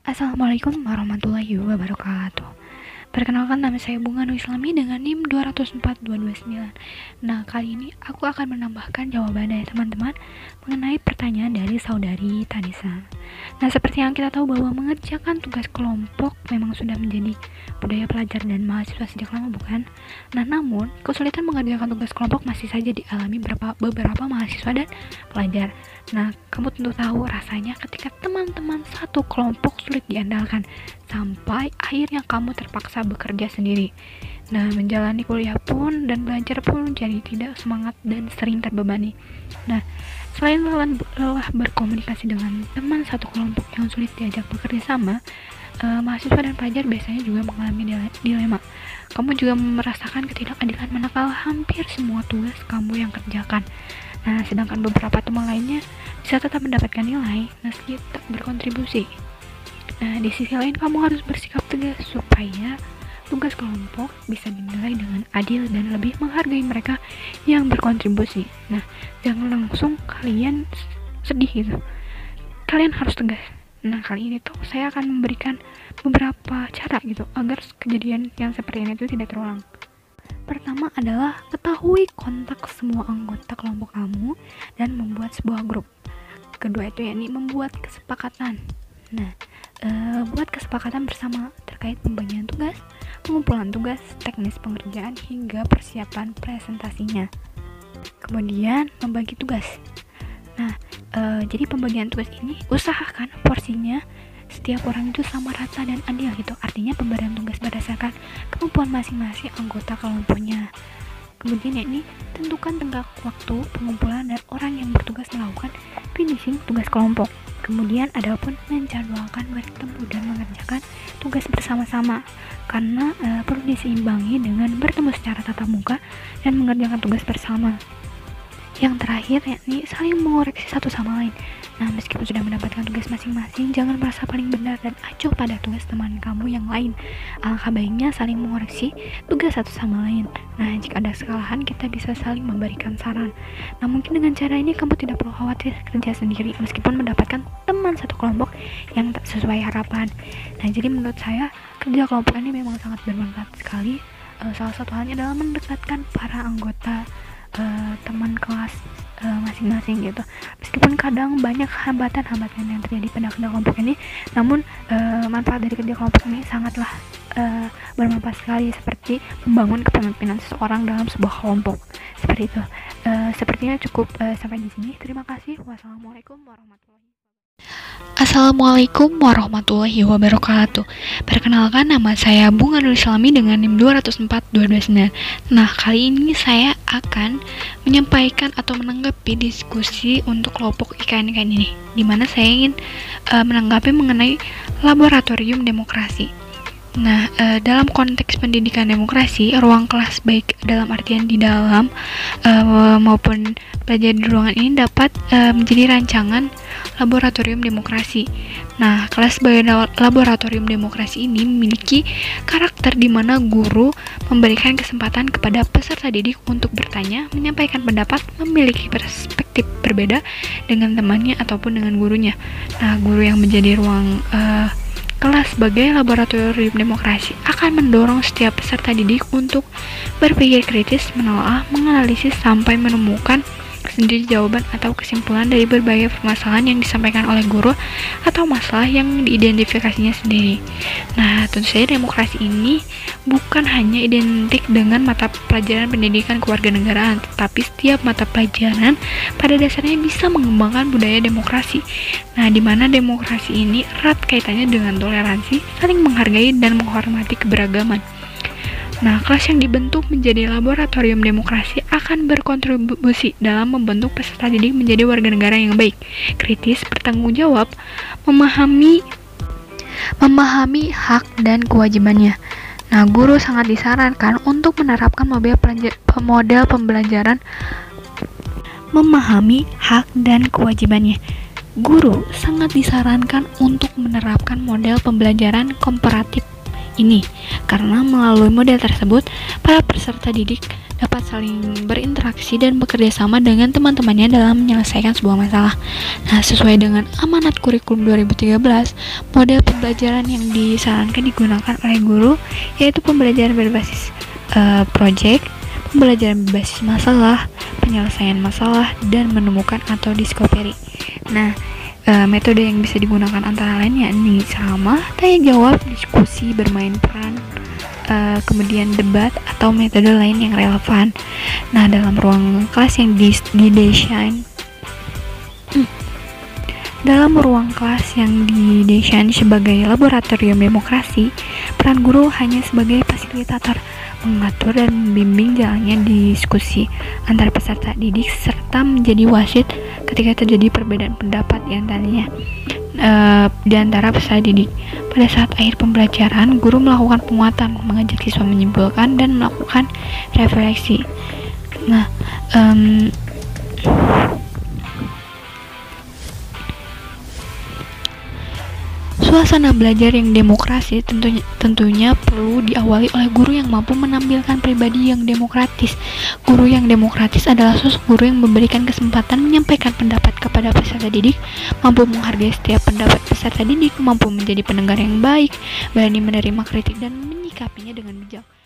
Assalamualaikum warahmatullahi wabarakatuh. Perkenalkan nama saya Bunga Nur Islami dengan NIM 204229 Nah kali ini aku akan menambahkan jawaban dari teman-teman mengenai pertanyaan dari saudari Tanisa Nah seperti yang kita tahu bahwa mengerjakan tugas kelompok memang sudah menjadi budaya pelajar dan mahasiswa sejak lama bukan? Nah namun kesulitan mengerjakan tugas kelompok masih saja dialami beberapa, beberapa mahasiswa dan pelajar Nah, kamu tentu tahu rasanya ketika teman-teman satu kelompok sulit diandalkan sampai akhirnya kamu terpaksa bekerja sendiri. Nah, menjalani kuliah pun dan belajar pun jadi tidak semangat dan sering terbebani. Nah, selain lelah berkomunikasi dengan teman satu kelompok yang sulit diajak bekerja sama, uh, mahasiswa dan pelajar biasanya juga mengalami dilema. Kamu juga merasakan ketidakadilan manakala hampir semua tugas kamu yang kerjakan. Nah, sedangkan beberapa teman lainnya bisa tetap mendapatkan nilai meski tak berkontribusi. Nah, di sisi lain kamu harus bersikap tegas supaya tugas kelompok bisa dinilai dengan adil dan lebih menghargai mereka yang berkontribusi. Nah, jangan langsung kalian sedih gitu. Kalian harus tegas. Nah, kali ini tuh saya akan memberikan beberapa cara gitu agar kejadian yang seperti ini itu tidak terulang. Pertama adalah ketahui kontak semua anggota kelompok kamu dan membuat sebuah grup. Kedua itu yakni membuat kesepakatan. Nah, e, buat kesepakatan bersama terkait pembagian tugas, pengumpulan tugas, teknis pengerjaan hingga persiapan presentasinya. Kemudian membagi tugas. Nah, e, jadi pembagian tugas ini usahakan porsinya setiap orang itu sama rata dan adil gitu artinya pemberian tugas berdasarkan kemampuan masing-masing anggota kelompoknya kemudian ya ini tentukan tenggat waktu pengumpulan dan orang yang bertugas melakukan finishing tugas kelompok kemudian ada pun menjadwalkan bertemu dan mengerjakan tugas bersama-sama. Karena e, perlu diseimbangi dengan bertemu secara tatap muka dan mengerjakan tugas bersama yang terakhir yakni saling mengoreksi satu sama lain Nah, meskipun sudah mendapatkan tugas masing-masing, jangan merasa paling benar dan acuh pada tugas teman kamu yang lain. Alangkah baiknya saling mengoreksi tugas satu sama lain. Nah, jika ada kesalahan, kita bisa saling memberikan saran. Nah, mungkin dengan cara ini kamu tidak perlu khawatir kerja sendiri, meskipun mendapatkan teman satu kelompok yang tak sesuai harapan. Nah, jadi menurut saya, kerja kelompok ini memang sangat bermanfaat sekali. Uh, salah satu halnya adalah mendekatkan para anggota uh, teman kelas Eh, masing-masing uh, gitu. Meskipun kadang banyak hambatan-hambatan yang terjadi pada kerja kelompok ini namun uh, manfaat dari kerja kelompok ini sangatlah uh, bermanfaat sekali seperti membangun kepemimpinan seseorang dalam sebuah kelompok. Seperti itu. Uh, sepertinya cukup uh, sampai di sini. Terima kasih. Wassalamualaikum warahmatullahi Assalamualaikum warahmatullahi wabarakatuh. Perkenalkan nama saya Bunga Nur Islami dengan NIM 204229 Nah kali ini saya akan menyampaikan atau menanggapi diskusi untuk kelompok IKN-IKN ini Di mana saya ingin uh, menanggapi mengenai laboratorium demokrasi Nah, e, dalam konteks pendidikan demokrasi, ruang kelas baik dalam artian di dalam e, maupun belajar di ruangan ini dapat e, menjadi rancangan laboratorium demokrasi. Nah, kelas sebagai laboratorium demokrasi ini memiliki karakter di mana guru memberikan kesempatan kepada peserta didik untuk bertanya, menyampaikan pendapat, memiliki perspektif berbeda dengan temannya ataupun dengan gurunya. Nah, guru yang menjadi ruang e, Kelas sebagai laboratorium demokrasi akan mendorong setiap peserta didik untuk berpikir kritis, menelaah, menganalisis sampai menemukan sendiri jawaban atau kesimpulan dari berbagai permasalahan yang disampaikan oleh guru atau masalah yang diidentifikasinya sendiri. Nah, tentu saja demokrasi ini bukan hanya identik dengan mata pelajaran pendidikan kewarganegaraan, tetapi setiap mata pelajaran pada dasarnya bisa mengembangkan budaya demokrasi. Nah, di mana demokrasi ini erat kaitannya dengan toleransi, saling menghargai dan menghormati keberagaman. Nah, kelas yang dibentuk menjadi laboratorium demokrasi akan berkontribusi dalam membentuk peserta didik menjadi warga negara yang baik, kritis, bertanggung jawab, memahami memahami hak dan kewajibannya. Nah, guru sangat disarankan untuk menerapkan model, model pembelajaran memahami hak dan kewajibannya. Guru sangat disarankan untuk menerapkan model pembelajaran komparatif ini karena melalui model tersebut para peserta didik dapat saling berinteraksi dan bekerja sama dengan teman-temannya dalam menyelesaikan sebuah masalah. Nah, sesuai dengan amanat kurikulum 2013, model pembelajaran yang disarankan digunakan oleh guru yaitu pembelajaran berbasis uh, project, pembelajaran berbasis masalah, penyelesaian masalah, dan menemukan atau discovery. Nah, uh, metode yang bisa digunakan antara lain yakni sama, tanya jawab, diskusi, bermain peran, uh, kemudian debat atau metode lain yang relevan. Nah, dalam ruang kelas yang didesain hmm, dalam ruang kelas yang didesain sebagai laboratorium demokrasi, peran guru hanya sebagai fasilitator, mengatur dan membimbing jalannya diskusi antar peserta didik serta menjadi wasit ketika terjadi perbedaan pendapat di antaranya uh, di antara peserta didik. Pada saat akhir pembelajaran, guru melakukan penguatan, mengajak siswa menyimpulkan dan melakukan refleksi. Nah, um, Suasana belajar yang demokrasi tentunya, tentunya perlu diawali oleh guru yang mampu menampilkan pribadi yang demokratis. Guru yang demokratis adalah sosok guru yang memberikan kesempatan menyampaikan pendapat kepada peserta didik, mampu menghargai setiap pendapat peserta didik, mampu menjadi pendengar yang baik, berani menerima kritik dan menyikapinya dengan bijak.